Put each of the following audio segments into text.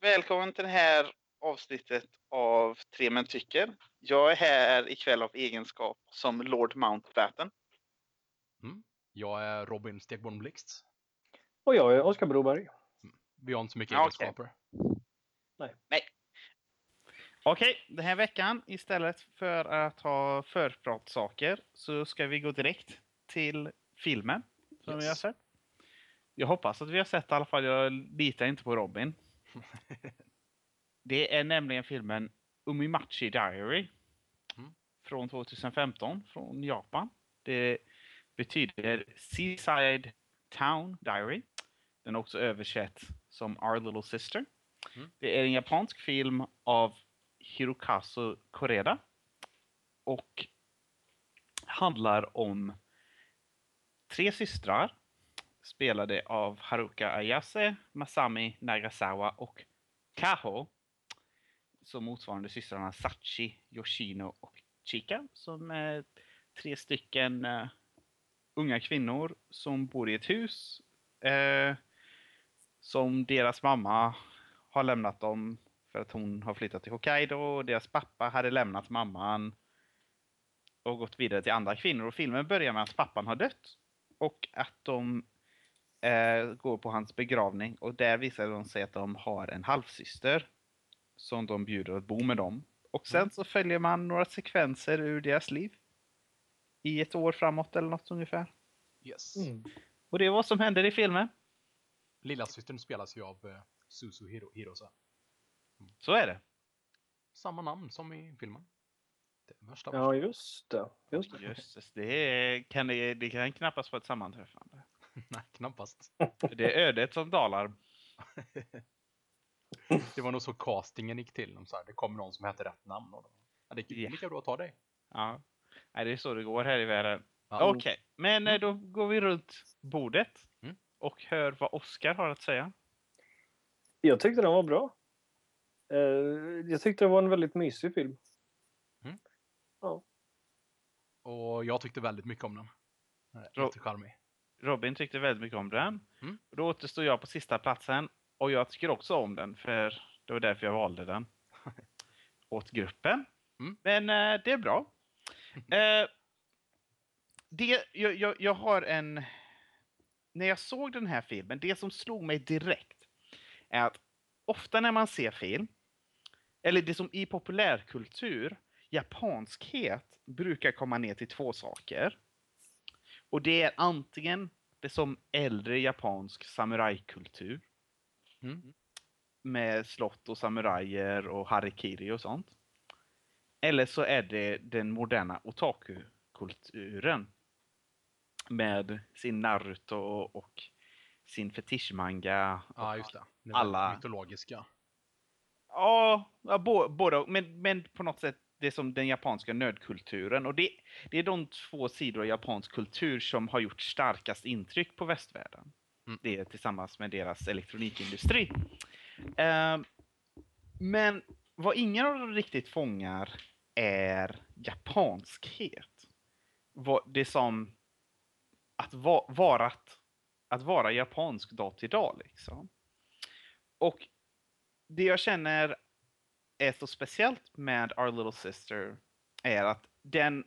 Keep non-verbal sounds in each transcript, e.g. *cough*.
Välkommen till det här avsnittet av Tre Män Tycker. Jag är här ikväll av egenskap som Lord Mountbatten. Jag är Robin Stegborn Blixt. Och jag är Oskar Broberg. Vi har inte så mycket Ja, egenskaper. Okej, den här veckan istället för att ha förpratsaker så ska vi gå direkt till filmen som Yes. vi har sett. Jag hoppas att vi har sett i alla fall. Jag litar inte på Robin. *laughs* Det är nämligen filmen Umimachi Diary. Mm. Från 2015 från Japan. Det betyder Seaside Town Diary. Den är också översatt som Our Little Sister. Mm. Det är en japansk film av Hirokazu Koreda. Och handlar om tre systrar spelade av Haruka Ayase, Masami Nagasawa och Kaho. Som motsvarande systrarna Sachi, Yoshino och Chika. Som är tre stycken uh, unga kvinnor som bor i ett hus. Uh, som deras mamma har lämnat dem för att hon har flyttat till Hokkaido. Och deras pappa hade lämnat mamman och gått vidare till andra kvinnor. Och filmen börjar med att pappan har dött. Och att de eh, går på hans begravning. Och där visar de sig att de har en halvsyster. Som de bjuder att bo med dem. Och sen Mm. så följer man några sekvenser ur deras liv. I ett år framåt eller något ungefär. Yes. Mm. Och det är vad som händer i filmen. Lillasystern spelas ju av eh, Suzu Hiro Hirose. Så är det. Samma namn som i filmen. Det är värsta Ja, just det. Just det. Jösses, det, är- kan det, det kan knappast vara ett sammanträffande. *laughs* Nej, knappast. Det är ödet som dalar. *laughs* Det var nog så castingen gick till. De sa, det kommer någon som heter rätt namn. Och då, ja, det är Ja. lika bra att ta dig. Ja. Nej, det är så det går här i världen. Ja. Okej, men eh, då går vi runt bordet Mm. och hör vad Oskar har att säga. Jag tyckte den var bra. Eh, jag tyckte det var en väldigt mysig film. Och jag tyckte väldigt mycket om den. Jättecharmig. Robin tyckte väldigt mycket om den. Mm. Och Då återstår jag på sista platsen och jag tycker också om den för det var därför jag valde den. *laughs* Åt gruppen. Mm. Men eh, det är bra. *laughs* Eh, det, jag, jag, jag har en... När jag såg den här filmen, det som slog mig direkt är att ofta när man ser film, eller det som i populärkultur, japanskhet brukar komma ner till två saker. Och det är antingen det som äldre japansk samurajkultur Mm. med slott och samurajer och harikiri och sånt. Eller så är det den moderna otaku-kulturen. Med sin Naruto och sin fetischmanga. Ja, och- just det. det alla- Mytologiska. Ja, ja bo- båda. Men, men på något sätt det är som den japanska nördkulturen. Och det, det är de två sidor av japansk kultur som har gjort starkast intryck på västvärlden. Mm. Det är tillsammans med deras elektronikindustri. Ehm, men vad ingen av dem riktigt fångar är japanskhet. Det som att va, vara, att, att vara japansk dag till dag liksom. Och det jag känner är så speciellt med Our Little Sister är att den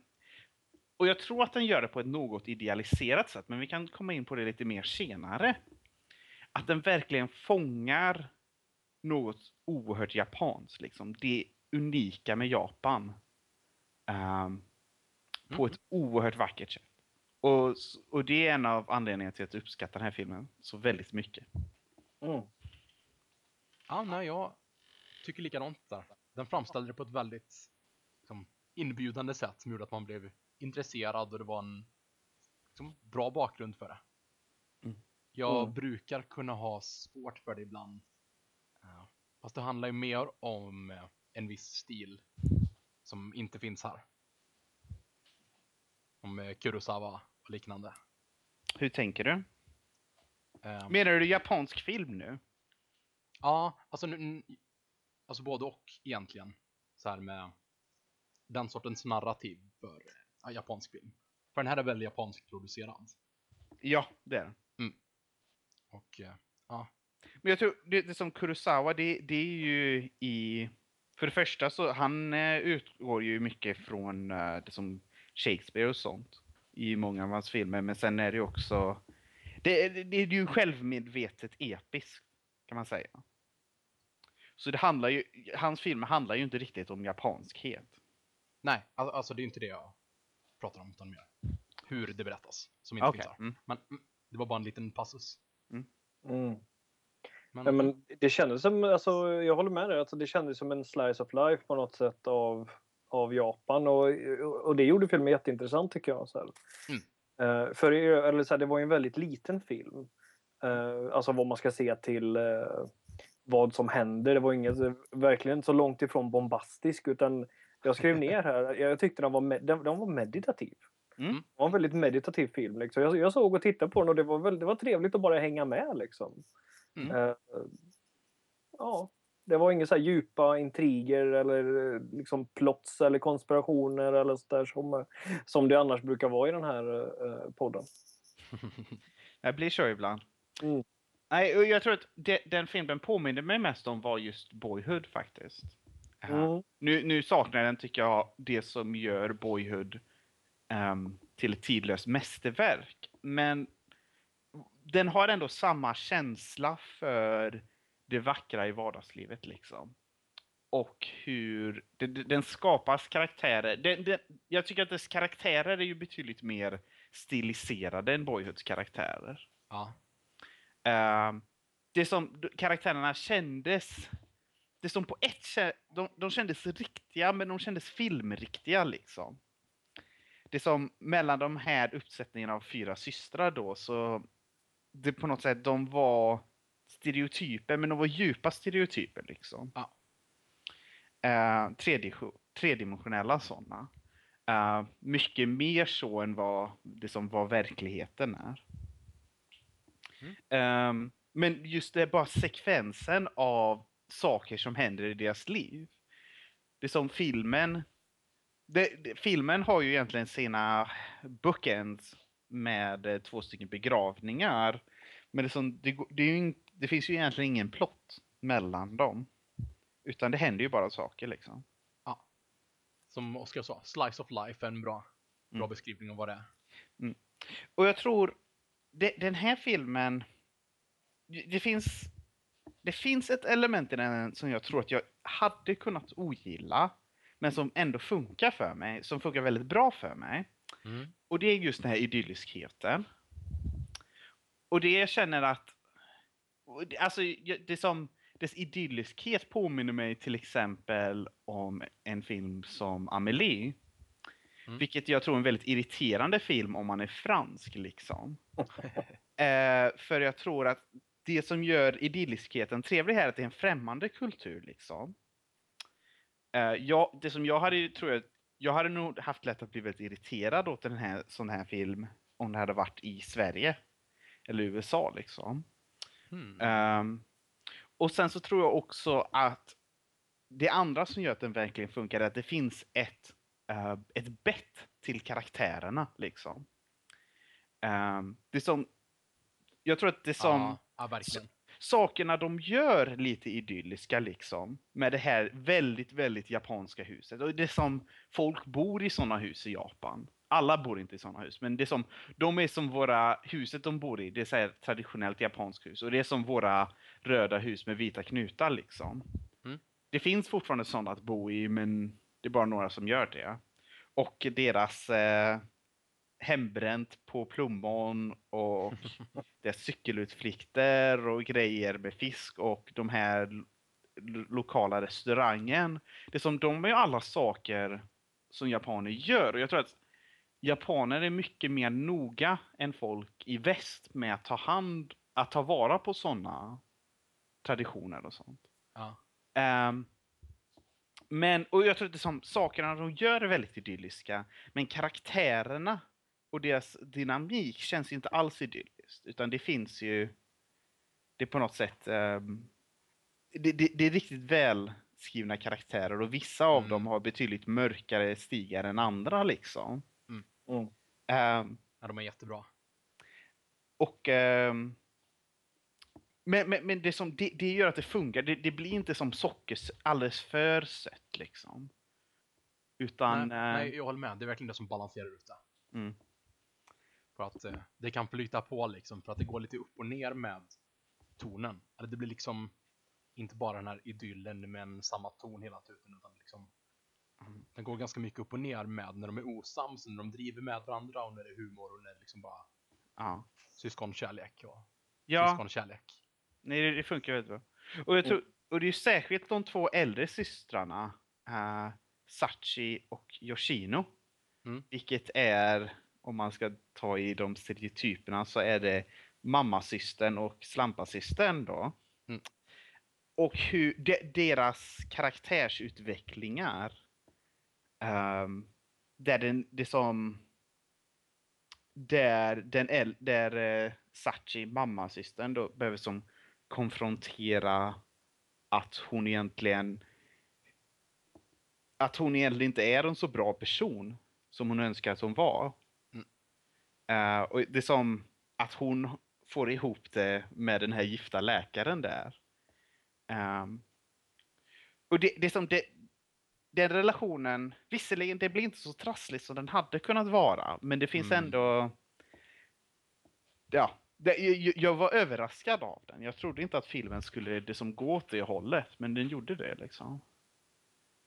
och jag tror att den gör det på ett något idealiserat sätt, men vi kan komma in på det lite mer senare. Att den verkligen fångar något oerhört japanskt, liksom. Det unika med Japan. ehm, på ett oerhört vackert sätt. Och, och det är en av anledningarna till att jag uppskattar den här filmen så väldigt mycket. Mm. Ja, nej, jag tycker likadant där. Den framställde det på ett väldigt liksom, inbjudande sätt som gjorde att man blev intresserad och det var en liksom, bra bakgrund för det. Mm. Jag Mm. brukar kunna ha svårt för det ibland. Ja. Fast det handlar ju mer om eh, en viss stil som inte finns här. Om eh, Kurosawa och liknande. Hur tänker du? Eh, Menar du japansk film nu? Ja, alltså, nu- alltså både och egentligen. Så här med den sortens narrativ för ja, japansk film. För den här är väl japansk producerad. Ja, det är den. Och eh, ja, Men jag tror, det, det som Kurosawa, det, det är ju i... För det första så, han eh, utgår ju mycket från eh, det som Shakespeare och sånt i många av hans filmer, men sen är det också... Det, det, det är ju självmedvetet episkt, kan man säga. Så det handlar ju, hans filmer handlar ju inte riktigt om japanskhet. Nej, al- alltså det är inte det jag pratar om, utan mer hur det berättas. Som inte Okej. finns här. Mm. Men mm, det var bara en liten passus. Mm. Men, Ja, men det kändes som, alltså, jag håller med dig, alltså, det kändes som en slice of life på något sätt av, av Japan och, och det gjorde filmen jätteintressant tycker jag. Så. Mm. Eh, för eller, så här, det var ju en väldigt liten film. Eh, alltså vad man ska se till eh, vad som händer. Det var inget, verkligen så långt ifrån bombastisk utan jag skrev *laughs* ner här, jag tyckte den var, med, den, den var meditativ. Mm. Det var en väldigt meditativ film. Liksom. Jag, jag såg och tittade på den och det var, väl, det var trevligt att bara hänga med. Liksom. Mm. Eh, ja, det var inga så här djupa intriger eller liksom plots eller konspirationer eller så där som, som det annars brukar vara i den här eh, podden. *laughs* Det blir så ibland. Mm. Nej, och jag tror att det, den filmen påminner mig mest om var just Boyhood faktiskt. Mm. Nu, nu saknar den, tycker jag, det som gör Boyhood ehm, till ett tidlöst mästerverk. Men den har ändå samma känsla för det vackra i vardagslivet liksom. Och hur det, den skapas karaktärer. Den, den, jag tycker att dess karaktärer är ju betydligt mer stiliserade än Boyhoods karaktärer. ja. Ehm, det som karaktärerna kändes, det som på ett de, de kändes riktiga men de kändes filmriktiga liksom. Det som mellan de här uppsättningarna av fyra systrar då så det på något sätt, de var stereotyper men de var djupa stereotyper liksom. Ja. Uh, tredimensionella sådana. Uh, mycket mer så än vad det som var verkligheten är. Ehm, men just det, bara sekvensen av saker som händer i deras liv. Det är som filmen. Det, det, filmen har ju egentligen sina bookends med eh, två stycken begravningar. Men det, som, det, det, ju, det finns ju egentligen ingen plott mellan dem. Utan det händer ju bara saker liksom. Som Oskar sa, slice of life är en bra, bra Mm. beskrivning av vad det är. Och jag tror, det, den här filmen, det det finns, det finns ett element i den som jag tror att jag hade kunnat ogilla, men som ändå funkar för mig, som funkar väldigt bra för mig. Och det är just den här idylliskheten. Och det jag känner att, alltså det som, dess idylliskhet påminner mig till exempel om en film som Amelie. Mm. Vilket jag tror är en väldigt irriterande film om man är fransk liksom. *laughs* eh, för jag tror att det som gör idylliskheten trevlig här är att det är en främmande kultur liksom. Eh, jag, det som jag hade, tror jag, jag hade nog haft lätt att bli väldigt irriterad åt den här, sån här film om det hade varit i Sverige. Eller USA liksom. Hmm. Ehm, och sen så tror jag också att det andra som gör att den verkligen funkar är att det finns ett, uh, ett bett till karaktärerna. Liksom. Ehm, det som, jag tror att det som, ja, ja, sakerna de gör lite idylliska liksom. Med det här väldigt, väldigt japanska huset. Och det är som, folk bor i sådana hus i Japan. Alla bor inte i sådana hus, men det är som, de är som våra, huset de bor i, det är så här traditionellt japanskt hus. Och det är som våra röda hus med vita knutar liksom. Mm. Det finns fortfarande sådana att bo i, men det är bara några som gör det. Och deras eh, hembränt på plommon och *laughs* deras cykelutflykter och grejer med fisk och de här lo- lokala restaurangen. Det är som, de är alla saker som japaner gör och jag tror att japaner är mycket mer noga än folk i väst med att ta hand, att ta vara på sådana traditioner och sånt. Ja. Ehm, men, och jag tror att det är som, sakerna de gör är väldigt idylliska, men karaktärerna och deras dynamik känns inte alls idylliskt, utan det finns ju, det är på något sätt, ehm, det, det, det är riktigt väl skrivna karaktärer och vissa av Mm. dem har betydligt mörkare stigar än andra liksom. Mm. Ehm, ja, de är jättebra. och ehm, Men, men, men det, som, det, det gör att det funkar. Det, det blir inte som socker alldeles för sött liksom. Utan... nej, eh, nej, jag håller med. Det är verkligen det som balanserar ut det. Mm. För att eh, det kan flyta på liksom, för att det går lite upp och ner med tonen. Eller det blir liksom inte bara den här idyllen med en samma ton hela tiden, utan liksom Mm. den går ganska mycket upp och ner med när de är osams, när de driver med varandra och när det är humor och när det är liksom bara Ja. syskonkärlek och Ja, syskonkärlek. Nej, det, det funkar väldigt bra. Och, jag tror, och det är särskilt de två äldre systrarna, uh, Sachi och Yoshino. Mm. Vilket är, om man ska ta i de stereotyperna, så är det mammasystern och slampasystern då. Mm. Och hur de, deras karaktärsutvecklingar, ehm, där den, det som där den där eh, Sachi, mammasystern, då behöver som konfrontera att hon egentligen att hon egentligen inte är en så bra person som hon önskar att hon var. Mm. Eh, och det är som att hon får ihop det med den här gifta läkaren där. Ehm, och det, det är som det, den relationen, visserligen det blir inte så trassligt som den hade kunnat vara, men det finns Mm. ändå... Ja, det, jag, jag var överraskad av den. Jag trodde inte att filmen skulle det som gå åt det hållet, men den gjorde det liksom.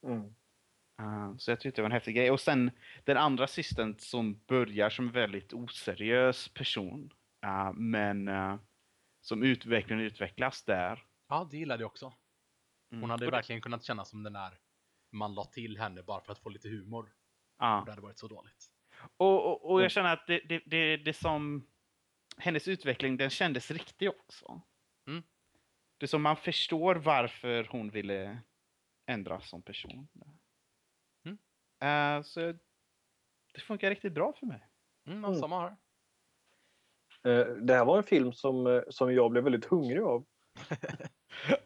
Mm. Uh, så jag tyckte det var en häftig grej. Och sen den andra systern som börjar som en väldigt oseriös person, uh, men uh, som utveckligen utvecklas där. Ja, det gillade jag också. Mm. Hon hade Och det- verkligen kunnat känna som den där man la till henne bara för att få lite humor. Ja. Och det hade varit så dåligt. Och, och, och Mm. jag känner att det, det, det, det som... Hennes utveckling, den kändes riktig också. Mm. Det som man förstår varför hon ville ändras som person. Mm. Eh, så det funkar riktigt bra för mig. Mm, Mm. samma här. Eh, Det här var en film som, eh, som jag blev väldigt hungrig av. *laughs*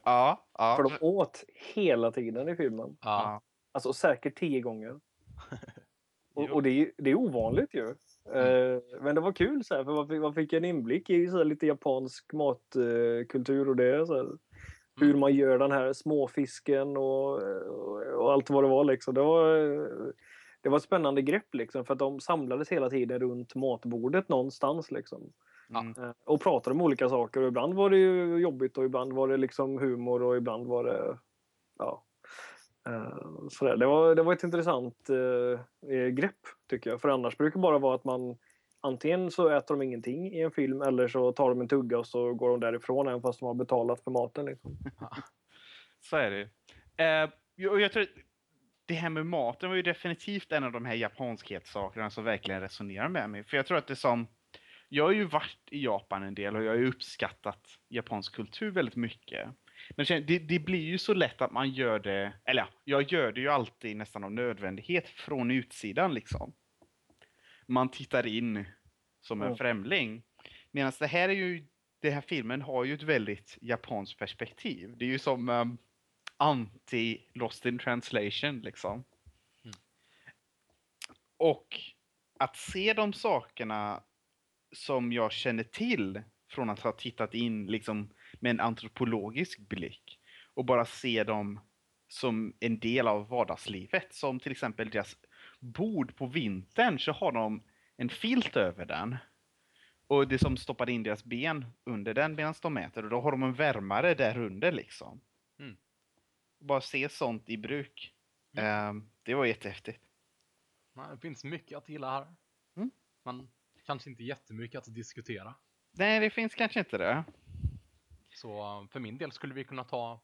Ja, ja. För de åt hela tiden i filmen. Ja. Alltså säkert tio gånger. *laughs* Och, och det, är- det är ovanligt ju. Eh, Men det var kul så här, för man fick, man fick en inblick i så här, lite japansk matkultur och det. Så här, hur man gör den här småfisken och, och, och allt vad det var. Liksom. Det, var det var ett spännande grepp liksom, för att de samlades hela tiden runt matbordet någonstans. Liksom. Mm. Eh, Och pratade om olika saker. Och ibland var det ju jobbigt och ibland var det liksom humor och ibland var det... Ja. Eh, så Det, var, det var ett intressant eh, eh, grepp tycker jag. För annars brukar det bara vara att man antingen så äter de ingenting i en film eller så tar de en tugga och så går de därifrån även fast de har betalat för maten. Liksom. Så är det ju. Eh, jag, jag tror det här med maten var ju definitivt en av de här japanskhetssakerna som verkligen resonerar med mig. För jag tror att det är som... Jag har ju varit i Japan en del och jag har ju uppskattat japansk kultur väldigt mycket. Men det, det blir ju så lätt att man gör det, eller ja, jag gör det ju alltid nästan av nödvändighet från utsidan liksom. Man tittar in som en Mm. främling. Medan det här är ju, den här filmen har ju ett väldigt japanskt perspektiv. Det är ju som um, anti-Lost in translation liksom. Mm. Och att se de sakerna som jag känner till från att ha tittat in liksom med en antropologisk blick och bara se dem som en del av vardagslivet. Som till exempel deras bord på vintern så har de en filt över den. Och det som stoppar in deras ben under den medan de äter och då har de en värmare där under liksom. Mm. Bara se sånt i bruk. Mm. Ehm, det var jättehäftigt. Det finns mycket att gilla här. Mm. Men kanske inte jättemycket att diskutera. Nej, det finns kanske inte det. Så för min del skulle vi kunna ta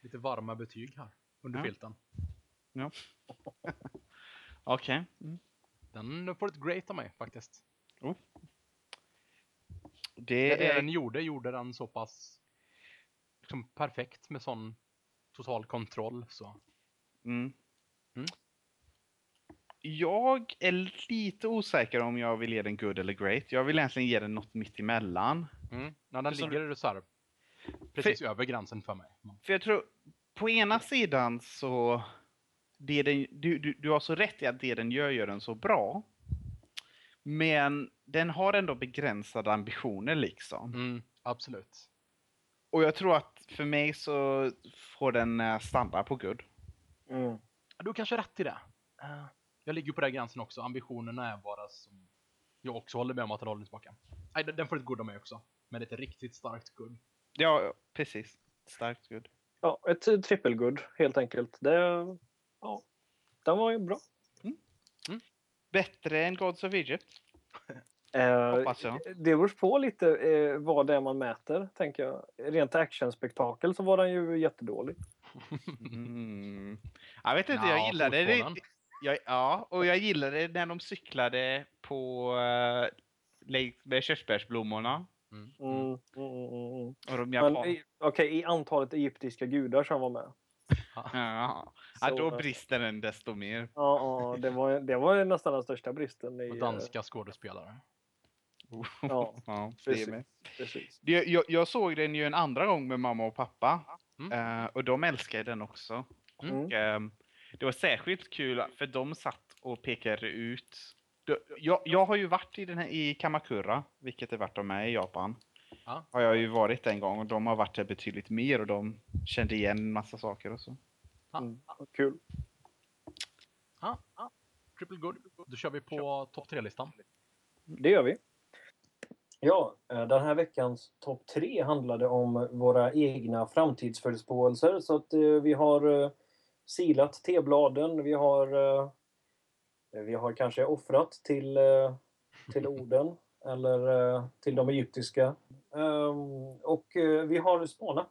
lite varma betyg här under Ja. filten. *laughs* Okej. Mm. Den får ett great av mig faktiskt. Det Det, det är... den gjorde, gjorde den så pass liksom, perfekt med sån total kontroll. Så. Mm. Mm. Jag är lite osäker om jag vill ge den good eller great. Jag vill egentligen ge den något mitt emellan. Mm. När den ligger så här precis över gränsen för mig. För jag tror, på ena sidan så... Det den, du, du, du har så rätt i att det den gör, gör den så bra. Men den har ändå begränsade ambitioner liksom. Mm, absolut. och jag tror att för mig så får den eh, stanna på good. Mm. Du har kanske rätt i det. Jag ligger på den gränsen också. Ambitionerna är bara som jag också håller med om att den håller tillbaka. Nej, den får ett good av mig också. Men ett riktigt starkt good. Ja, precis. Starkt good. Ja, ett trippelgood helt enkelt. Det, ja, den var ju bra. Bättre än Gods of Egypt, *laughs* Eh, hoppas jag. det beror på lite eh, vad det är man mäter, tänker jag. Rent actionspektakel så var den ju jättedålig. *laughs* Mm. Jag vet inte, Ja, jag gillade det. Jag, ja, och jag gillade när de cyklade på uh, med körsbärsblommorna. Mm. Mm, mm, mm, mm. Och de Men japan... i- okej, i antalet egyptiska gudar som var med. Ja, Så, ja, då brister den desto mer. Ja, ja det, var, det var nästan den största bristen. I, Och eh, danska skådespelare. Ja, *laughs* ja, det precis. med. Precis. Jag, jag, jag såg den ju en andra gång med mamma och pappa. Mm. eh, och de älskade den också. Mm. Och, ehm, det var särskilt kul för de satt och pekade ut. Jag, jag har ju varit i, den här, i Kamakura, vilket är vart de är i Japan. Ja. Har jag ju varit en gång och de har varit där betydligt mer och de kände igen en massa saker och så. Ja. Mm. Kul. Ja, ja. Triple good. Då kör vi på topp tre-listan. Det gör vi. Ja, eh, den här veckans topp tre handlade om våra egna framtidsförutspåelser. Så att eh, vi har eh, silat tebladen, vi har, eh, vi har kanske offrat till, eh, till *laughs* orden eller eh, till de egyptiska. Ehm, och vi har spanat.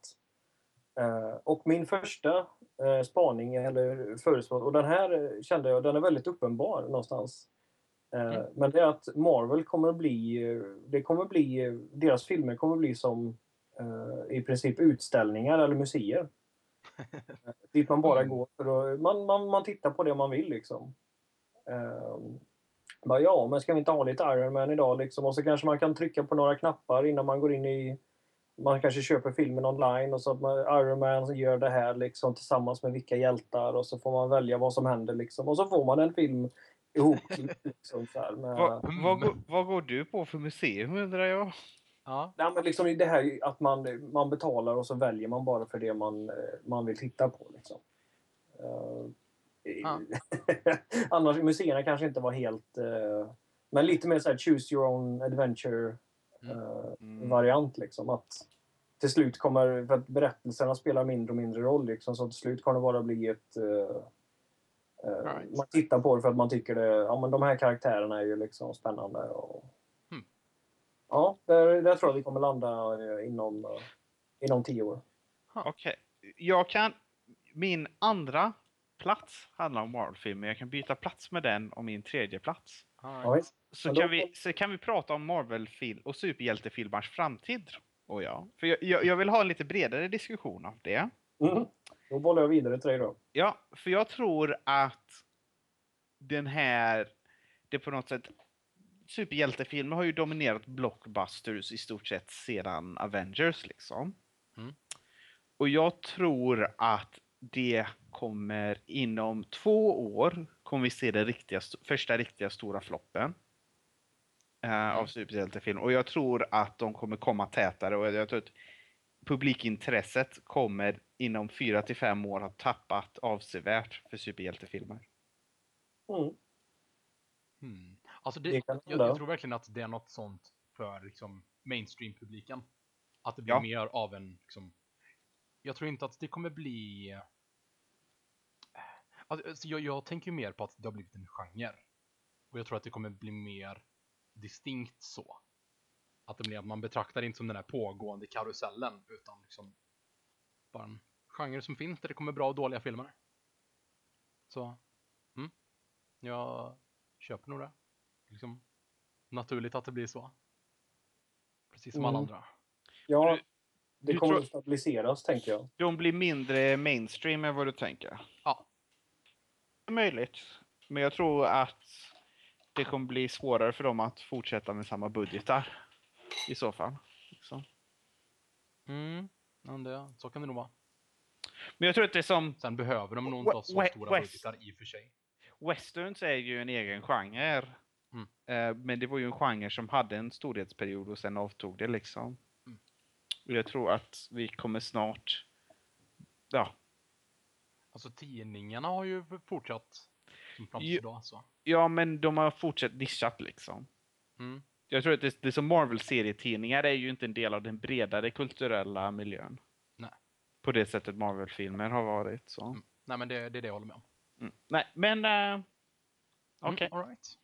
Och min första spaning eller förutspåelse, och den här kände jag, den är väldigt uppenbar någonstans. Mm. Men det är att Marvel kommer att bli, det kommer att bli, deras filmer kommer att bli som i princip utställningar eller museer. *laughs* Dit man bara Mm. går för att, man, man, man tittar på det man vill liksom. Eh, bara, ja, men ska vi inte ha lite Iron Man idag liksom? Och så kanske man kan trycka på några knappar innan man går in i man kanske köper filmen online och så att man, Iron Man gör det här liksom tillsammans med vilka hjältar och så får man välja vad som händer liksom. Och så får man en film ihop. *laughs* Liksom, så här, med, Vad, vad, går- vad går du på för museum undrar jag? Ja. Nej, men liksom det här att man, man betalar och så väljer man bara för det man, eh, man vill titta på. Liksom. Eh, Ja. *laughs* Annars, museerna kanske inte var helt... eh, men lite mer så här choose your own adventure Mm. eh, Mm. variant. Liksom, att till slut kommer, för att berättelserna spelar mindre och mindre roll. Liksom, så till slut kommer det bara bli ett... Right. Man tittar på det för att man tycker det, ja, men de här karaktärerna är ju liksom spännande. Och, Mm. Ja, där, där tror jag vi kommer landa eh, inom, eh, inom tio år. Okej. Jag kan... Min andra plats handlar om Marvel-filmer. Jag kan byta plats med den om min tredje plats. Visst. Så, kan, vi, så kan vi prata om Marvel-film och superhjältefilmars framtid. Och ja. För jag, jag, jag vill ha en lite bredare diskussion av det. Mm. Då bollar jag vidare till dig då. Ja, för jag tror att den här, det på något sätt, superhjältefilmer har ju dominerat blockbusters i stort sett sedan Avengers liksom. Mm. Och jag tror att det kommer inom två år kommer vi se den riktiga, st- första riktiga stora floppen. eh, Av superhjältefilm. Och jag tror att de kommer komma tätare och jag tror att publikintresset kommer inom fyra till fem år ha tappat avsevärt för superhjältefilmer. Mm. Hmm. Alltså det, Det jag, jag tror verkligen att det är något sånt för liksom, mainstream-publiken. Att det blir Ja. mer av en... Liksom, jag tror inte att det kommer bli... Alltså, alltså, jag, jag tänker ju mer på att det har blivit en genre. Och jag tror att det kommer bli mer distinkt så. Att det blir att man betraktar det inte som den här pågående karusellen utan liksom bara en genre som finns där det kommer bra och dåliga filmer. Så, mm. Jag köper nog det. Liksom naturligt att det blir så. Precis som alla Mm. andra. Ja, Du det kommer tror- att stabiliseras tänker jag. De blir mindre mainstream än vad du tänker. Ja. Möjligt. Men jag tror att det kommer bli svårare för dem att fortsätta med samma budgetar. I så fall. Liksom. Mm. Men det, så kan det nog vara. Men jag tror att det är som Sen behöver de nog inte ha så we- stora West- budgetar i och för sig. Westerns är ju en egen genre. Mm. Eh, men det var ju en genre som hade en storhetsperiod och sen avtog det liksom. Mm. Och jag tror att vi kommer snart... Ja, Alltså tidningarna har ju fortsatt som fram till idag. Så. ja men de har fortsatt nischat liksom. Mm. Jag tror att det, det som Marvel-serietidningar är ju inte en del av den bredare kulturella miljön. Nej. På det sättet Marvel-filmer har varit. Så. Mm. Nej men det, det är det jag håller med om. Mm. Nej, men... Mm, Okej. all right.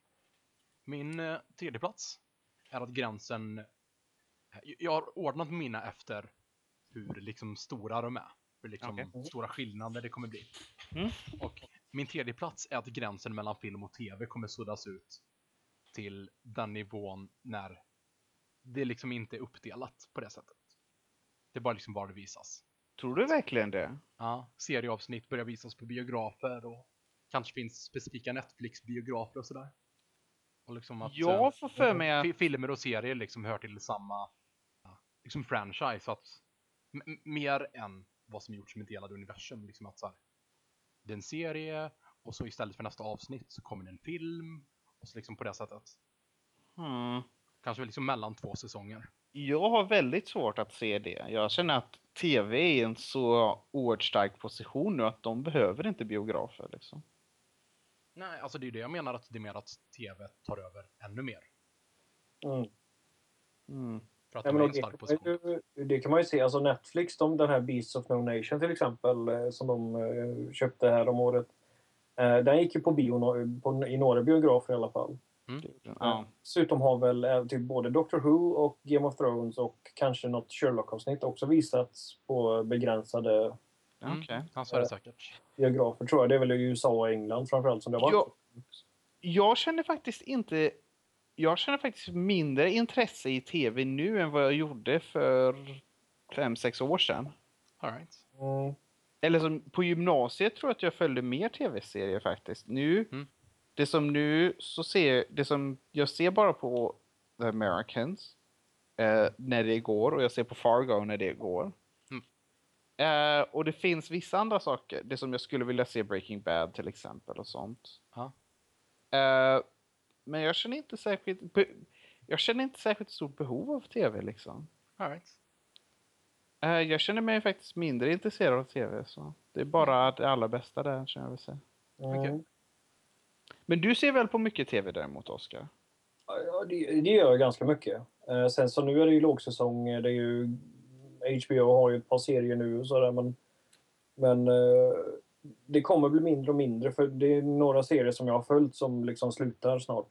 Min eh, tredje plats är att gränsen... Jag- har ordnat mina efter hur liksom stora de är. Hur liksom Okej. stora skillnader det kommer bli. Mm. Och min tredje plats är att gränsen mellan film och tv kommer suddas ut till den nivån när det liksom inte är uppdelat på det sättet. Det är bara liksom bara det visas. Tror du verkligen det? Ja, serieavsnitt börjar visas på biografer och kanske finns specifika Netflix-biografer och sådär. Och liksom att Jag eh, får för mig att... fi- filmer och serier liksom hör till samma liksom franchise. Att, mer än vad som gjorts med delade universum. Liksom att så här, det är en serie och så istället för nästa avsnitt så kommer det en film. Och så liksom på det sättet. Hmm. Kanske liksom mellan två säsonger. Jag har väldigt svårt att se det. Jag känner att tv är i en så oerhört stark position nu att de behöver inte biografer. Liksom. Nej, alltså det är det jag menar att det är mer att tv tar över ännu mer. Mm. Mm. För att Ja, de är en det, stark kan man position. ju, det kan man ju se. Alltså Netflix, de, den här Beasts of No Nation till exempel, eh, som de eh, köpte här om året. Eh, den gick ju på bio på, i några biografer i alla fall. Ja. Dessutom har väl typ både Doctor Who och Game of Thrones och kanske något Sherlock-avsnitt också visats på begränsade Mm. Okej. Ja, så är det säkert. biografer tror jag. Det är väl i USA och England framförallt som det har varit. Ja. Jag känner faktiskt inte... Jag känner faktiskt mindre intresse i tv nu än vad jag gjorde för fem sex år sedan. All right. Mm. Eller som på gymnasiet tror jag att jag följde mer tv-serier faktiskt. Nu, Mm. det som nu så ser, det som jag ser bara på The Americans eh, när det går och jag ser på Fargo när det går. Mm. Eh, och det finns vissa andra saker, det som jag skulle vilja se Breaking Bad till exempel och sånt. Ja. Eh, men jag känner inte särskilt, jag känner inte särskilt stort behov av tv liksom. All right. Eh, jag känner mig faktiskt mindre intresserad av tv så det är bara det allra bästa där känner jag väl säga. Mm. Okej. Men du ser väl på mycket tv däremot, Oskar? Ja, det, det gör jag ganska mycket. Eh, sen så nu är det ju lågsäsong. eh, Det är ju, HBO har ju ett par serier nu och sådär men, men eh, det kommer bli mindre och mindre för det är några serier som jag har följt som liksom slutar snart.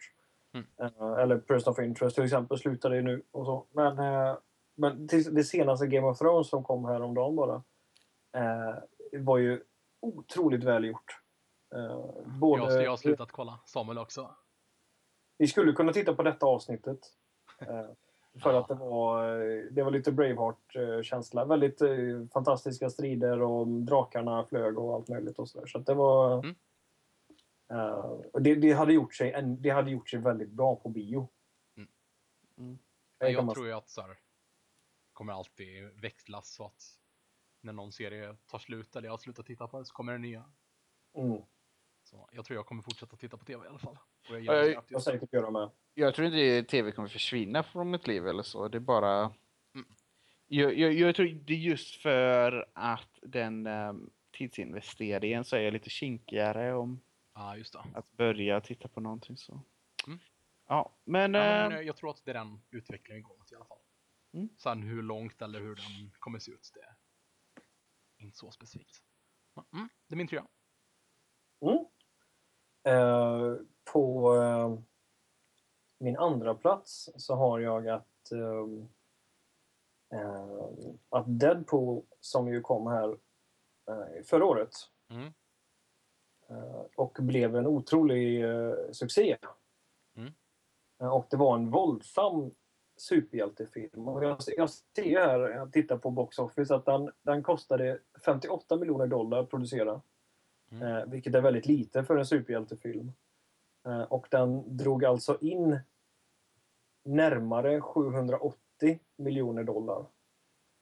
Mm. Eh, eller Person of Interest till exempel slutar det nu och så. Men, eh, men det senaste Game of Thrones som kom häromdagen bara eh, var ju otroligt välgjort. Eh, både, Jag, jag har slutat kolla. Samuel också. vi skulle kunna titta på detta avsnittet. För att det var, eh, det var lite Braveheart-känsla. Väldigt eh, fantastiska strider och drakarna flög och allt möjligt. och Så, där. så att det var... Mm. och det, det, hade gjort sig, en, det hade gjort sig väldigt bra på bio. Mm. Mm. Jag man- tror ju att så här, kommer alltid växlas så att när någon serie tar slut eller jag har slutat titta på det så kommer det nya. Mm, Så jag tror jag kommer fortsätta titta på tv i alla fall. Och jag Ja, jag- jag just säkert göra med. Jag tror inte tv kommer försvinna från mitt liv eller så. Det är bara... Mm. Jag, jag, jag tror det är just för att den um, tidsinvesteringen så är jag lite kinkigare om det. att börja titta på någonting så. Mm. Ja, men... Ja, eh, men jag, jag tror att det är den utvecklingen går mot i alla fall. Mm. Sen hur långt eller hur den kommer se ut, det är inte så specifikt. Mm, det är min trea. Mm. Eh, på eh, min andra plats så har jag att, eh, eh, att Deadpool, som ju kom här eh, förra året Mm. eh, och blev en otrolig succé. Mm. Och det var en våldsam superhjältefilm. Och jag, jag ser här, jag tittar på Box Office, att den, den kostade 58 miljoner dollar att producera. Mm. Eh, vilket är väldigt lite för en superhjältefilm. Eh, och den drog alltså in närmare 780 miljoner dollar.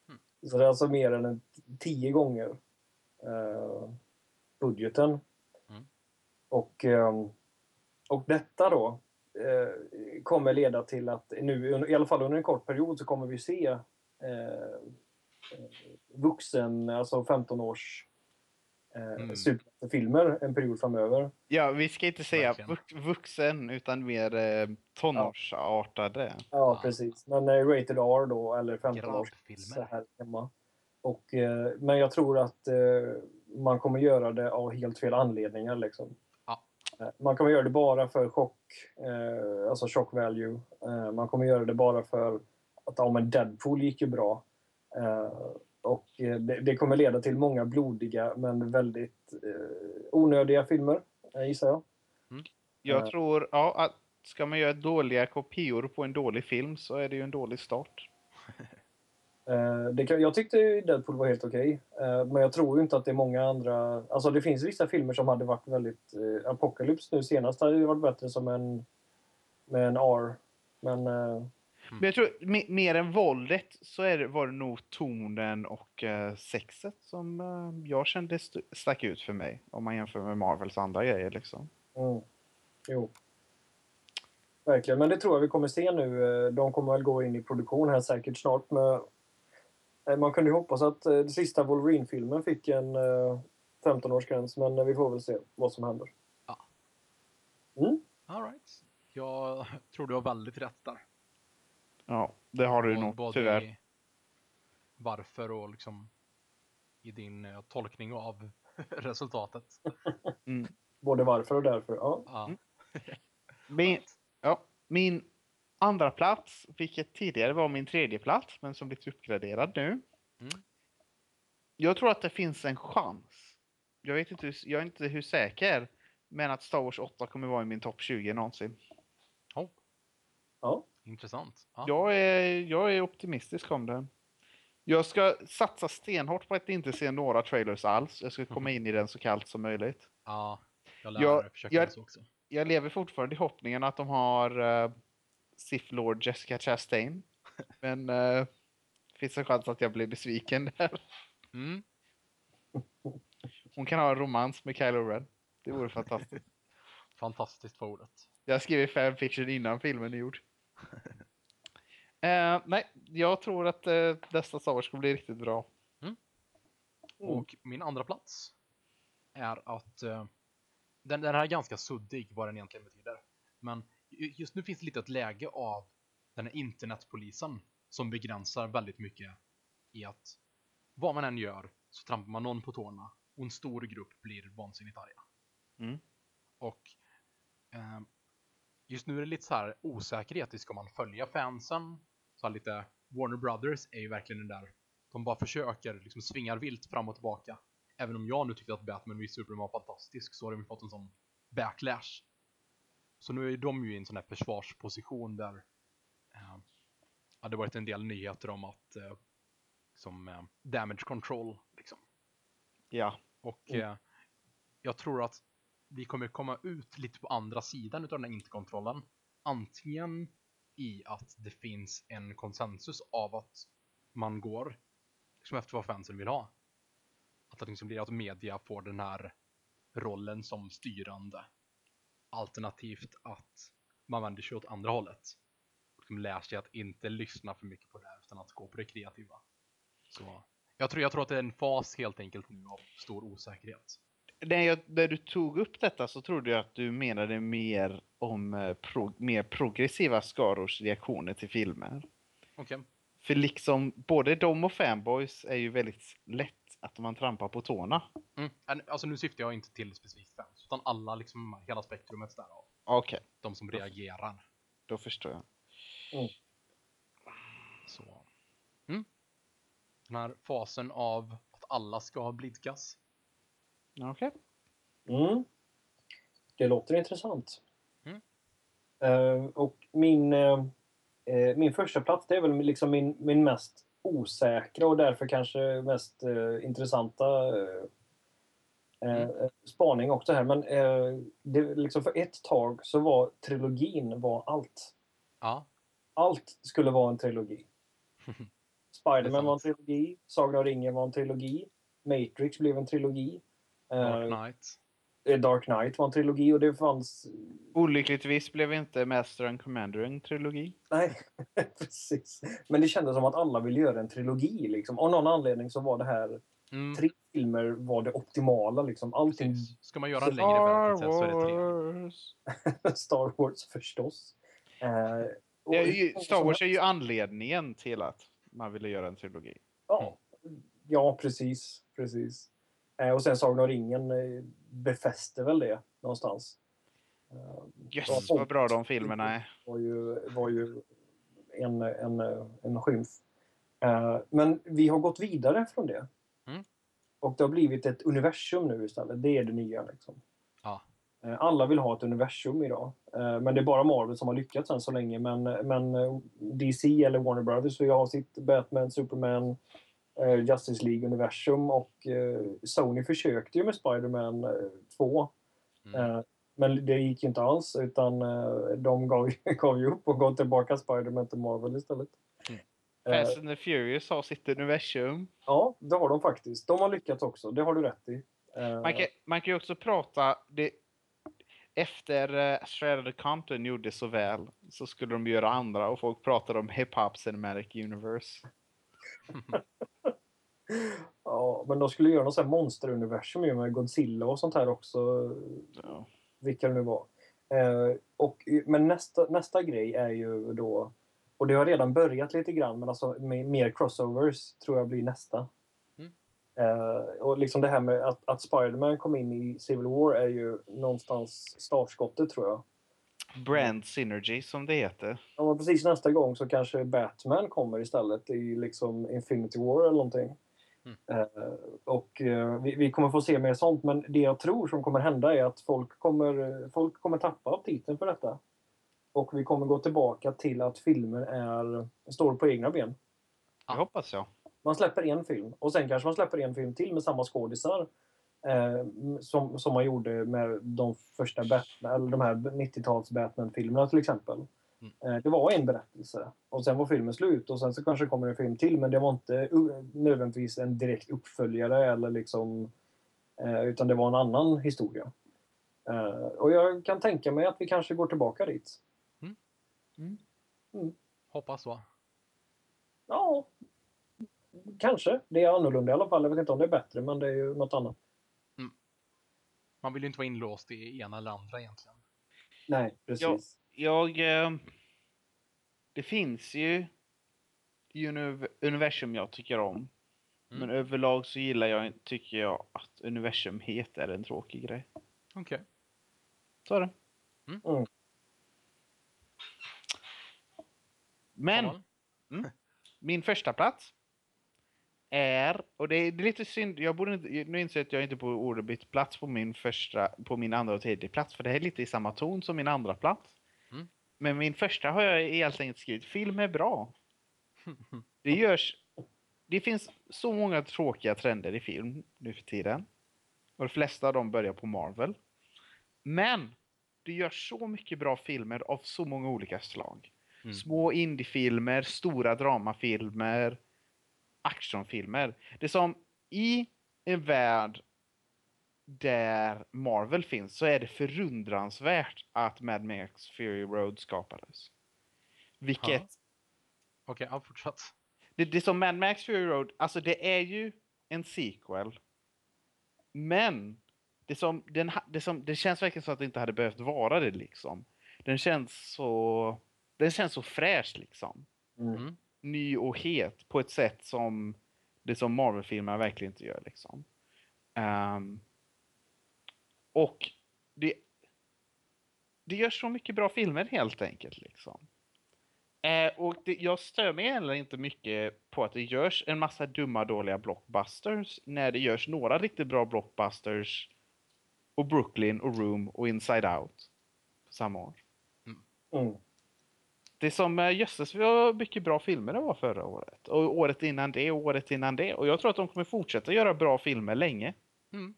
Mm. Så det är alltså mer än tio gånger eh, budgeten. Mm. Och, ehm, och detta då kommer leda till att nu, i alla fall under en kort period, så kommer vi se eh, vuxen, alltså 15 års Mm. superfilmer en period framöver. Ja, vi ska inte säga Verkligen. vux, vuxen utan mer eh, tonårsartade. Ja, Ja. precis. Men eh, Rated R då, eller 15 års så här hemma. Och, eh, men jag tror att eh, man kommer göra det av helt fel anledningar. Liksom. Ja. Eh, Man kommer göra det bara för chock, eh, alltså shock value. Eh, man kommer göra det bara för att ja, men Deadpool gick ju bra. Och eh, det, det kommer leda till många blodiga men väldigt eh, onödiga filmer, eh, gissar jag. Jag Eh. tror, ja, att ska man göra dåliga kopior på en dålig film så är det ju en dålig start. *laughs* Det kan, jag tyckte ju Deadpool var helt okej. Eh, men jag tror ju inte att det är många andra... Alltså det finns vissa filmer som hade varit väldigt... Eh, Apocalypse nu senast hade ju varit bättre som en... Med en R. Men... Eh, Men jag tror me- mer än våldet så är det, var det nog tonen och eh, sexet som eh, jag kände st- stack ut för mig. Om man jämför med Marvels andra grejer liksom. mm, jo. Verkligen. Men det tror jag vi kommer se nu. Eh, De kommer väl gå in i produktion här säkert snart. Men man kunde ju hoppas att den sista Wolverine-filmen fick en eh, 15-årsgräns. Men vi får väl se vad som händer. All right. Jag tror du har väldigt rätt där. Ja, det har du Och nog både tyvärr. i varför och liksom i din eh, tolkning av *laughs* resultatet. Mm. Både varför och därför. Ja. Ja. *laughs* Min, ja, min andra plats, vilket tidigare var min tredje plats men som blivit uppgraderad nu. Mm. Jag tror att det finns en chans. Jag, vet inte, hur- jag är inte hur säker. Men att Star Wars 8 kommer vara i min topp 20 någonsin. Oh, ja. Intressant. Ja. Jag är, jag är optimistisk om det. Jag ska satsa stenhårt på att inte se några trailers alls. Jag ska komma in i den så kallt som möjligt. ja, jag lär Jag- försöka jag- så också. Jag lever fortfarande i hoppningen att de har uh, Sith Lord Jessica Chastain. *laughs* Men uh, finns en chans att jag blir besviken där. Mm. Hon kan ha en romans med Kylo Ren. Det vore fantastiskt. *laughs* Fantastiskt för ordet. Jag skrev fanfiction innan filmen är gjord. Eh, nej, jag tror att uh, nästa Star Wars kommer bli riktigt bra. Mm. Och min andra plats är att eh, den, den här är ganska suddig vad den egentligen betyder. Men ju- just nu finns det lite ett läge av den här internetpolisen som begränsar väldigt mycket i att vad man än gör så trampar man någon på tårna och en stor grupp blir vansinnigt arga. Mm. Och eh, just nu är det lite så här osäkerhet i ska man följa fansen? Så lite Warner Brothers är ju verkligen den där de bara försöker liksom svingar vilt fram och tillbaka. Även om jag nu tyckte att Batman v Superman var fantastisk så har de fått en sån backlash. Så nu är de ju i en sån här försvarsposition där eh, ja, det varit en del nyheter om att eh, som eh, damage control liksom. Ja. Och Mm. eh, jag tror att vi kommer komma ut lite på andra sidan utav den här interkontrollen. Antingen i att det finns en konsensus av att man går liksom efter vad fansen vill ha. Att det liksom blir att media får den här rollen som styrande. Alternativt att man vänder sig åt andra hållet. Och liksom lär sig att inte lyssna för mycket på det här utan att gå på det kreativa. Så jag tror, jag tror att det är en fas helt enkelt nu av stor osäkerhet. När, jag, när du tog upp detta så trodde jag att du menade mer om eh, pro, mer progressiva skarors reaktioner till filmer. Okej. För liksom både de och fanboys är ju väldigt lätt att man trampar på tårna. Mm. Alltså nu syftar jag inte till specifikt fans, utan alla liksom, hela spektrumet därav. Okej, De som reagerar. då förstår jag. Så. Mm. Den här fasen av att alla ska blidkas. Okej. Mm. Det låter intressant. Mm. Eh, och min, eh, eh, min första plats det är väl liksom min, min mest osäkra och därför kanske mest intressanta eh, spaning också här. Men eh, det, liksom för ett tag så var trilogin var allt. Ja. Allt skulle vara en trilogi. *laughs* Spiderman var en trilogi. Sagan om ringen var en trilogi. Matrix blev en trilogi. Dark Knight. eh, Dark Knight var en trilogi och det fanns... Olyckligtvis blev inte Master and Commander en trilogi. Nej, *laughs* precis. Men det kändes som att alla ville göra en trilogi. Liksom. Av någon anledning så var det här... Mm, Tre filmer var det optimala. Liksom. Allting... precis. Ska man göra en längre berättelse så är det tre. Wars. *laughs* Star Wars förstås. Eh, ju- Star Wars är ju anledningen till att man ville göra en trilogi. Ja, ja precis. precis. Eh, och sen Sagan om ringen eh, befäste väl det någonstans. Eh, Jösses Ja, vad bra de filmerna är. var ju, var ju en, en, en skymf. Eh, men vi har gått vidare från det. Mm. Och det har blivit ett universum nu istället. Det är det nya. Liksom. Ja. Eh, Alla vill ha ett universum idag. Eh, Men det är bara Marvel som har lyckats än så länge. Men, men eh, DC eller Warner Brothers vill ha sitt Batman, Superman, eh, Justice League-universum. Och eh, Sony försökte ju med Spider-Man eh, 2. Mm. Eh, Men det gick ju inte alls utan eh, de gav, *laughs* gav ju upp och gav tillbaka Spider-Man till Marvel istället. Mm. Eh, Fast and the Furious har sitt universum. Ja, det har de faktiskt. De har lyckats också, det har du rätt i. Eh, Man kan, man kan ju också prata... Det, efter uh, Shredded Compton gjorde så väl så skulle de göra andra och folk pratade om Hip Hop Cinematic Universe. *laughs* Ja, men de skulle göra något sånt här monsteruniversum med Godzilla och sånt här också. Ja. Vilka det nu var. Eh, och, men nästa, nästa grej är ju då, och det har redan börjat lite grann, men alltså med, mer crossovers tror jag blir nästa. Mm. Eh, och liksom det här med att, att Spiderman kom in i Civil War är ju någonstans startskottet tror jag. Brand Synergy som det heter. Ja, men precis nästa gång så kanske Batman kommer istället i liksom Infinity War eller någonting. Mm. Eh, och eh, vi, vi kommer få se mer sånt, men det jag tror som kommer hända är att folk kommer, folk kommer tappa aptiten för detta. Och vi kommer gå tillbaka till att filmer är, står på egna ben. Det Ja. hoppas jag. Man släpper en film och sen kanske man släpper en film till med samma skådisar. Eh, som, som man gjorde med de första Batman, eller de här 90-tals Batman-filmerna till exempel. Mm. Eh, det var en berättelse och sen var filmen slut och sen så kanske kommer en film till men det var inte nödvändigtvis en direkt uppföljare eller liksom eh, utan det var en annan historia. Och jag kan tänka mig att vi kanske går tillbaka dit. Hoppas så. Ja, kanske. Det är annorlunda i alla fall. Jag vet inte om det är bättre men det är ju något annat. Man vill ju inte vara inlåst i ena eller andra egentligen. Nej, precis. Jag... Eh, det finns ju uni- universum jag tycker om. Mm. Men överlag så gillar jag, tycker jag att universumhet är en tråkig grej. Okej. Så är det. Mm. Mm. Men Samuel? min första plats är, och det är, det är lite synd, jag borde inte, nu inser jag att jag inte borde bytt plats på min första, på min andra och tredje plats för det här är lite i samma ton som min andra plats. Mm. Men min första har jag helt enkelt skrivit, film är bra. *laughs* Det görs, det finns så många tråkiga trender i film nu för tiden. Och de flesta av dem börjar på Marvel. Men det görs så mycket bra filmer av så många olika slag. Mm. Små indiefilmer, stora dramafilmer, actionfilmer. Det är som i en värld där Marvel finns så är det förundransvärt att Mad Max Fury Road skapades. Vilket. Okej, ja, fortsätt. det, det är som Mad Max Fury Road, alltså det är ju en sequel. Men det, som, den, det, som, det känns verkligen så att det inte hade behövt vara det liksom. Den känns så, den känns så fräsch liksom. Mm. Mm. Ny och het på ett sätt som det som Marvel-filmer verkligen inte gör liksom. Ehm, och det, det görs så mycket bra filmer helt enkelt liksom. Eh, och det, jag stör mig heller inte mycket på att det görs en massa dumma dåliga blockbusters när det görs några riktigt bra blockbusters och Brooklyn och Room och Inside Out på samma år. Mm. Det är som uh, jösses vad mycket bra filmer det var förra året. Och året innan det och året innan det. Och jag tror att de kommer fortsätta göra bra filmer länge. Mm.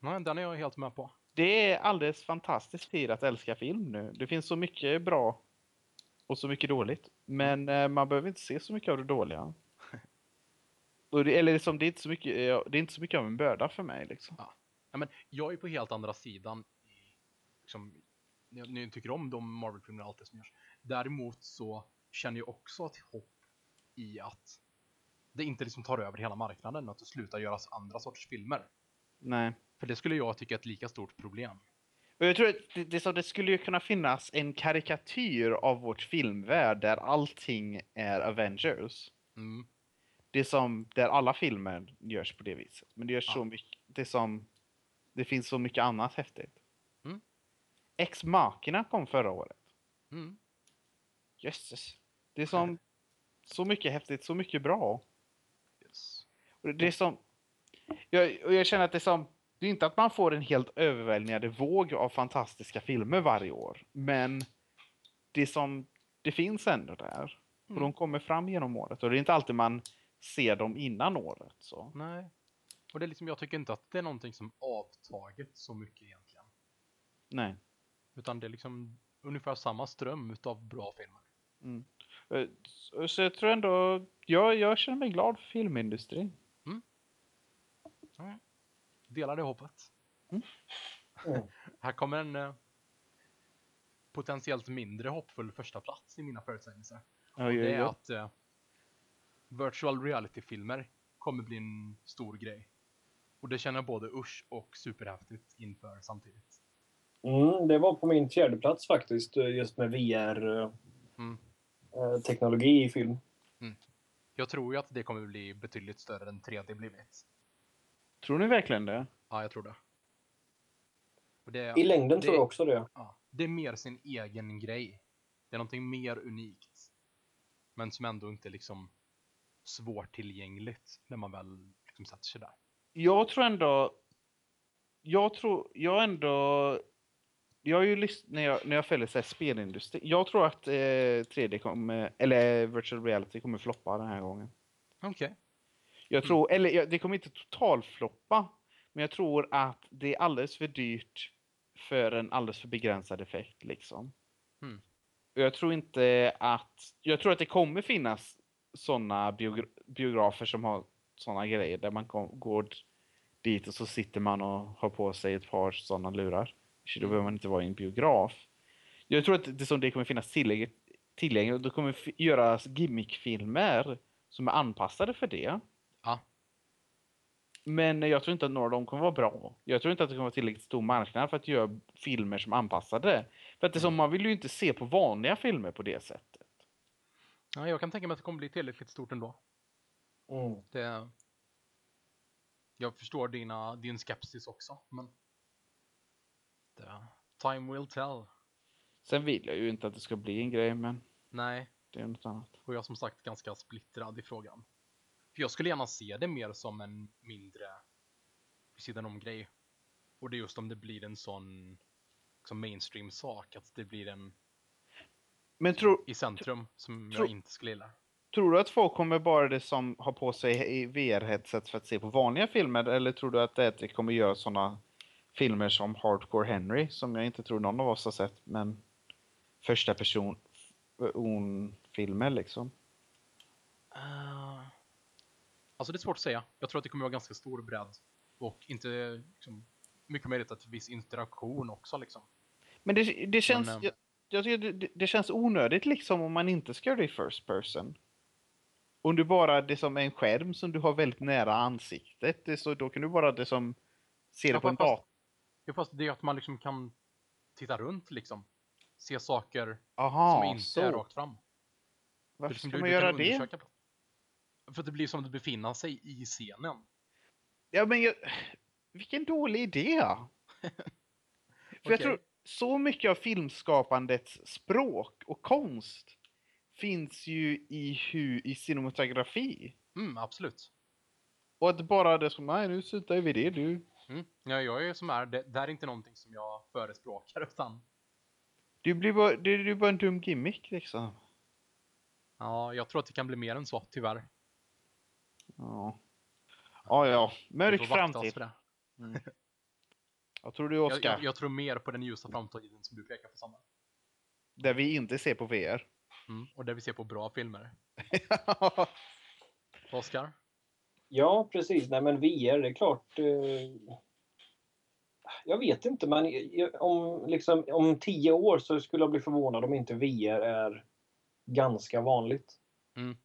Nej, den är jag helt med på. Det är alldeles fantastisk tid att älska film nu. Det finns så mycket bra och så mycket dåligt. Men eh, man behöver inte se så mycket av det dåliga. *laughs* Det, eller liksom, det, är inte så mycket, eh, det är inte så mycket av en börda för mig. Liksom. Nej, men jag är på helt andra sidan. Liksom, jag, jag tycker om de Marvel-filmerna och allt det som görs. Däremot så känner jag också ett hopp i att det inte liksom tar över hela marknaden och att det slutar göras andra sorters filmer. Nej. För det skulle jag tycka är ett lika stort problem. Och jag tror att det, det, så det skulle ju kunna finnas en karikatyr av vårt filmvärld där allting är Avengers. Mm. Det är som där alla filmer görs på det viset. Men det görs Ja. så mycket, det som, det finns så mycket annat häftigt. Mm. Ex Machina kom förra året. Mm. Jösses. Det är som, så mycket häftigt, så mycket bra. Yes. Och det är som, jag, och jag känner att det är som, det är inte att man får en helt överväldigande våg av fantastiska filmer varje år. Men det är som, det finns ändå där. Och Mm. de kommer fram genom året. Och det är inte alltid man ser dem innan året. Så. Nej. Och det är liksom, jag tycker inte att det är någonting som avtagit så mycket egentligen. Nej. Utan det är liksom ungefär samma ström utav bra filmer. Mm. Eh, Så jag tror ändå, jag, jag känner mig glad för filmindustrin. Delar det hoppet. Mm. *laughs* Här kommer en eh, potentiellt mindre hoppfull första plats i mina förutsägelser. Och ja, det är att eh, virtual reality-filmer kommer bli en stor grej. Och det känner jag både usch och superhäftigt inför samtidigt. Mm, det var på min fjärde plats faktiskt, eh, just med Mm. VR-teknologi i film. Jag tror ju att det kommer bli betydligt större än 3D blivit. Tror ni verkligen det? Ja, jag tror det. Det, I längden det- tror jag också det. ja, det är mer sin egen grej. Det är någonting mer unikt. Men som ändå inte är liksom svårtillgängligt när man väl liksom sätter sig där. Jag tror ändå, jag tror, jag ändå, jag har ju lyssnat, när jag, när jag följer så här spelindustri, jag tror att eh, 3D kommer, eller virtual reality kommer floppa den här gången. Okej. Jag tror, eller ja, det kommer inte totalfloppa, men jag tror att det är alldeles för dyrt för en alldeles för begränsad effekt liksom. Mm. Jag tror inte att, jag tror att det kommer finnas sådana biogra biografer som har sådana grejer där man kom, går dit och så sitter man och har på sig ett par sådana lurar. Så då behöver man inte vara i en biograf. Jag tror att det som det kommer finnas tillgängligt, tillgängligt och det kommer göras gimmickfilmer som är anpassade för det. Ja. Men jag tror inte att några av dem kommer vara bra. Jag tror inte att det kommer vara tillräckligt stor marknad för att göra filmer som anpassade. För att det är som, man vill ju inte se på vanliga filmer på det sättet. Ja, jag kan tänka mig att det kommer bli tillräckligt stort ändå. Mm. Det... Jag förstår dina, din skepsis också, men... Det... Time will tell. Sen vill jag ju inte att det ska bli en grej, men Nej, det är något annat. och jag är som sagt ganska splittrad i frågan. För jag skulle gärna se det mer som en mindre vid sidan om grej. Och det är just om det blir en sån liksom mainstream sak, att det blir en Men tror, i centrum som Tro- jag inte skulle gilla. tror du att folk kommer bara det som har på sig i VR-headset för att se på vanliga filmer? Eller tror du att det kommer göra sådana filmer som Hardcore Henry, som jag inte tror någon av oss har sett, men första person filmer liksom? Uh, alltså det är svårt att säga. Jag tror att det kommer vara ganska stor bredd. Och inte liksom, mycket möjligt att viss interaktion också liksom. Men det, det känns... Men, ehm, jag, jag tycker det, det- känns onödigt liksom om man inte ska göra det i first person. Om du bara, det som är en skärm som du har väldigt nära ansiktet, det så, då kan du bara det som ser det på en fast-. Ja, fast det är att man liksom kan titta runt liksom. Se saker som Aha, inte så. är rakt fram. Varför liksom ska du- man göra det? För att det blir som att befinna sig i scenen. Ja, men jag, vilken dålig idé! För jag Okej. tror så mycket av filmskapandets språk och konst finns ju i, hu, i cinematografi. Mm, absolut. Och att bara det som, nej nu slutar vi det du. Mm. Ja, jag är som är, det, det här är inte någonting som jag förespråkar *laughs* utan Du blir bara, det är ju bara en dum gimmick liksom. ja, jag tror att det kan bli mer än så, tyvärr. Ja. Ja, ja. Mörk framtid. för det. *laughs* Jag tror du Jag, Oskar, jag, jag tror mer på den ljusa framtiden som du pekar på samma. där vi inte ser på VR. Mm. Och där vi ser på bra filmer. *laughs* Oskar? Ja, precis. Nej, men VR, det är klart. Eh, jag vet inte, men om, liksom, om tio år så skulle jag bli förvånad om inte VR är ganska vanligt. Mm.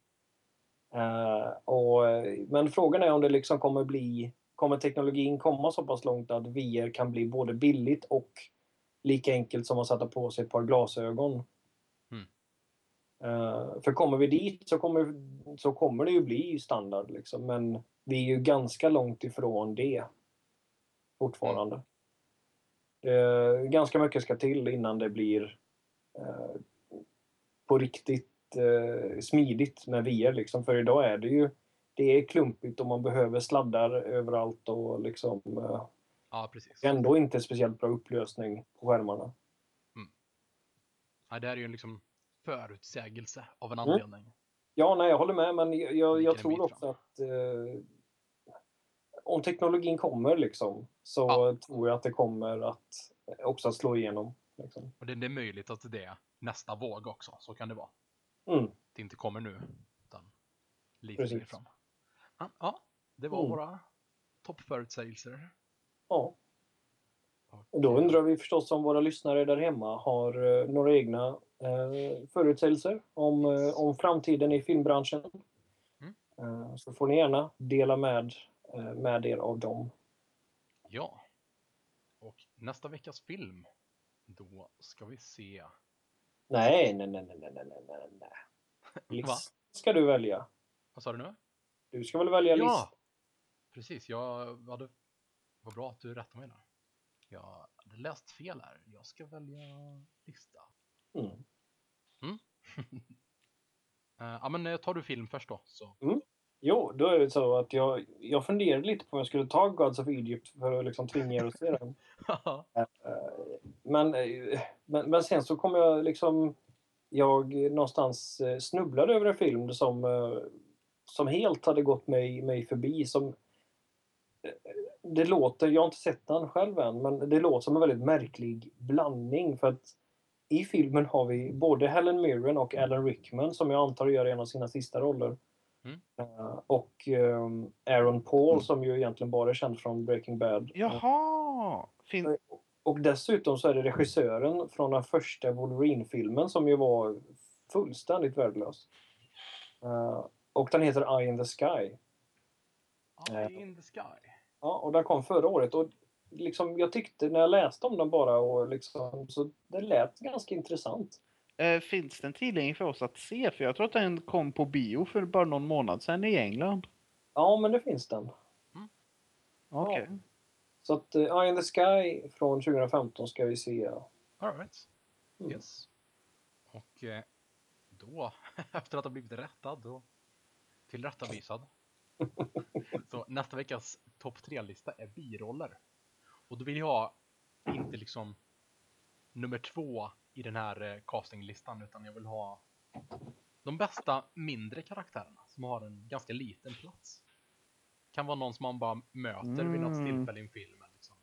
Eh, och, men frågan är om det liksom kommer bli, kommer teknologin komma så pass långt att VR kan bli både billigt och lika enkelt som att sätta på sig ett par glasögon. Mm. Eh, för kommer vi dit så kommer, så kommer det ju bli standard. Liksom. Men vi är ju ganska långt ifrån det fortfarande. Det, ganska mycket ska till innan det blir eh, på riktigt eh, smidigt med VR. Liksom. För idag är det ju det är klumpigt och man behöver sladdar överallt och liksom Ja, precis. ändå inte speciellt bra upplösning på skärmarna. Ja, det här är ju liksom förutsägelse av en Mm. anledning. Ja, nej, jag håller med, men jag, jag, jag tror också fram. att eh, om teknologin kommer liksom, så Ja. tror jag att det kommer att eh, också att slå igenom. Liksom. Och det, det är möjligt att det är nästa våg också, så kan det vara. Mm. Det inte kommer nu, utan lite Precis. längre fram. Ja, ja, det var Mm. våra toppförutsägelser. Ja. Då undrar vi förstås om våra lyssnare där hemma har eh, några egna eh, förutsägelser om, eh, om framtiden i filmbranschen. Mm. Så får ni gärna dela med, med er av dem. Ja. Och nästa veckas film, då ska vi se... Nej, nej, nej, nej, nej, nej, nej, nej. *laughs* List ska du välja. Vad sa du nu? Du ska väl välja ja. list? Ja, precis. Jag. Vad bra att du rättade mig där. Jag hade läst fel här. Jag ska välja lista. Mm. *laughs* Eh, ja, men eh, tar du film först då. Så. Jo, då är det så att jag, jag funderade lite på om jag skulle ta Gods of Egypt för att liksom tvinga er att se den. *laughs* Eh, Men, men, men sen så kom jag liksom... Jag någonstans snubblade över en film som, som helt hade gått mig, mig förbi. Som, det låter, jag har inte sett den själv än, men det låter som en väldigt märklig blandning. För att i filmen har vi både Helen Mirren och Alan Rickman som jag antar gör en av sina sista roller. Mm. Eh, och eh, Aaron Paul som ju egentligen bara är känd från Breaking Bad. Jaha! Fin- Och dessutom så är det regissören från den första Wolverine-filmen som ju var fullständigt värdelös. Eh, och den heter Eye in the Sky. Eye in the sky. Ja, och den kom förra året. Och liksom, jag tyckte när jag läste om den bara och liksom, så det lät ganska intressant. Eh, finns den tillgänglig för oss att se? För jag tror att den kom på bio för bara någon månad sedan i England. Ja, men det finns den. Okej. Så att uh, Eye in the Sky från 2015 ska vi se. All right. Mm. Yes. Och eh, då, *laughs* efter att ha blivit rättad och tillrättavisad. Så nästa veckas topp tre-lista är biroller. Och då vill jag ha inte liksom nummer två i den här eh, castinglistan utan jag vill ha de bästa mindre karaktärerna som har en ganska liten plats. Kan vara någon som man bara möter vid något Mm. tillfälle i en film. Liksom.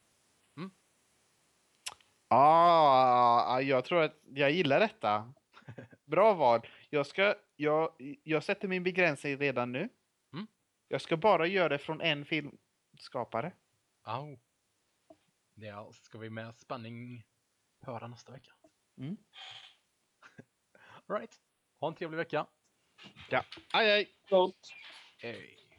Ah, jag tror att jag gillar detta. *laughs* Bra val. Jag, ska, jag, jag sätter min begränsning redan nu. Jag ska bara göra det från en filmskapare. Au. Det ska vi med spänning höra nästa vecka. Mm. *laughs* All right. Ha en trevlig vecka. Ja. Aj, aj. Hej.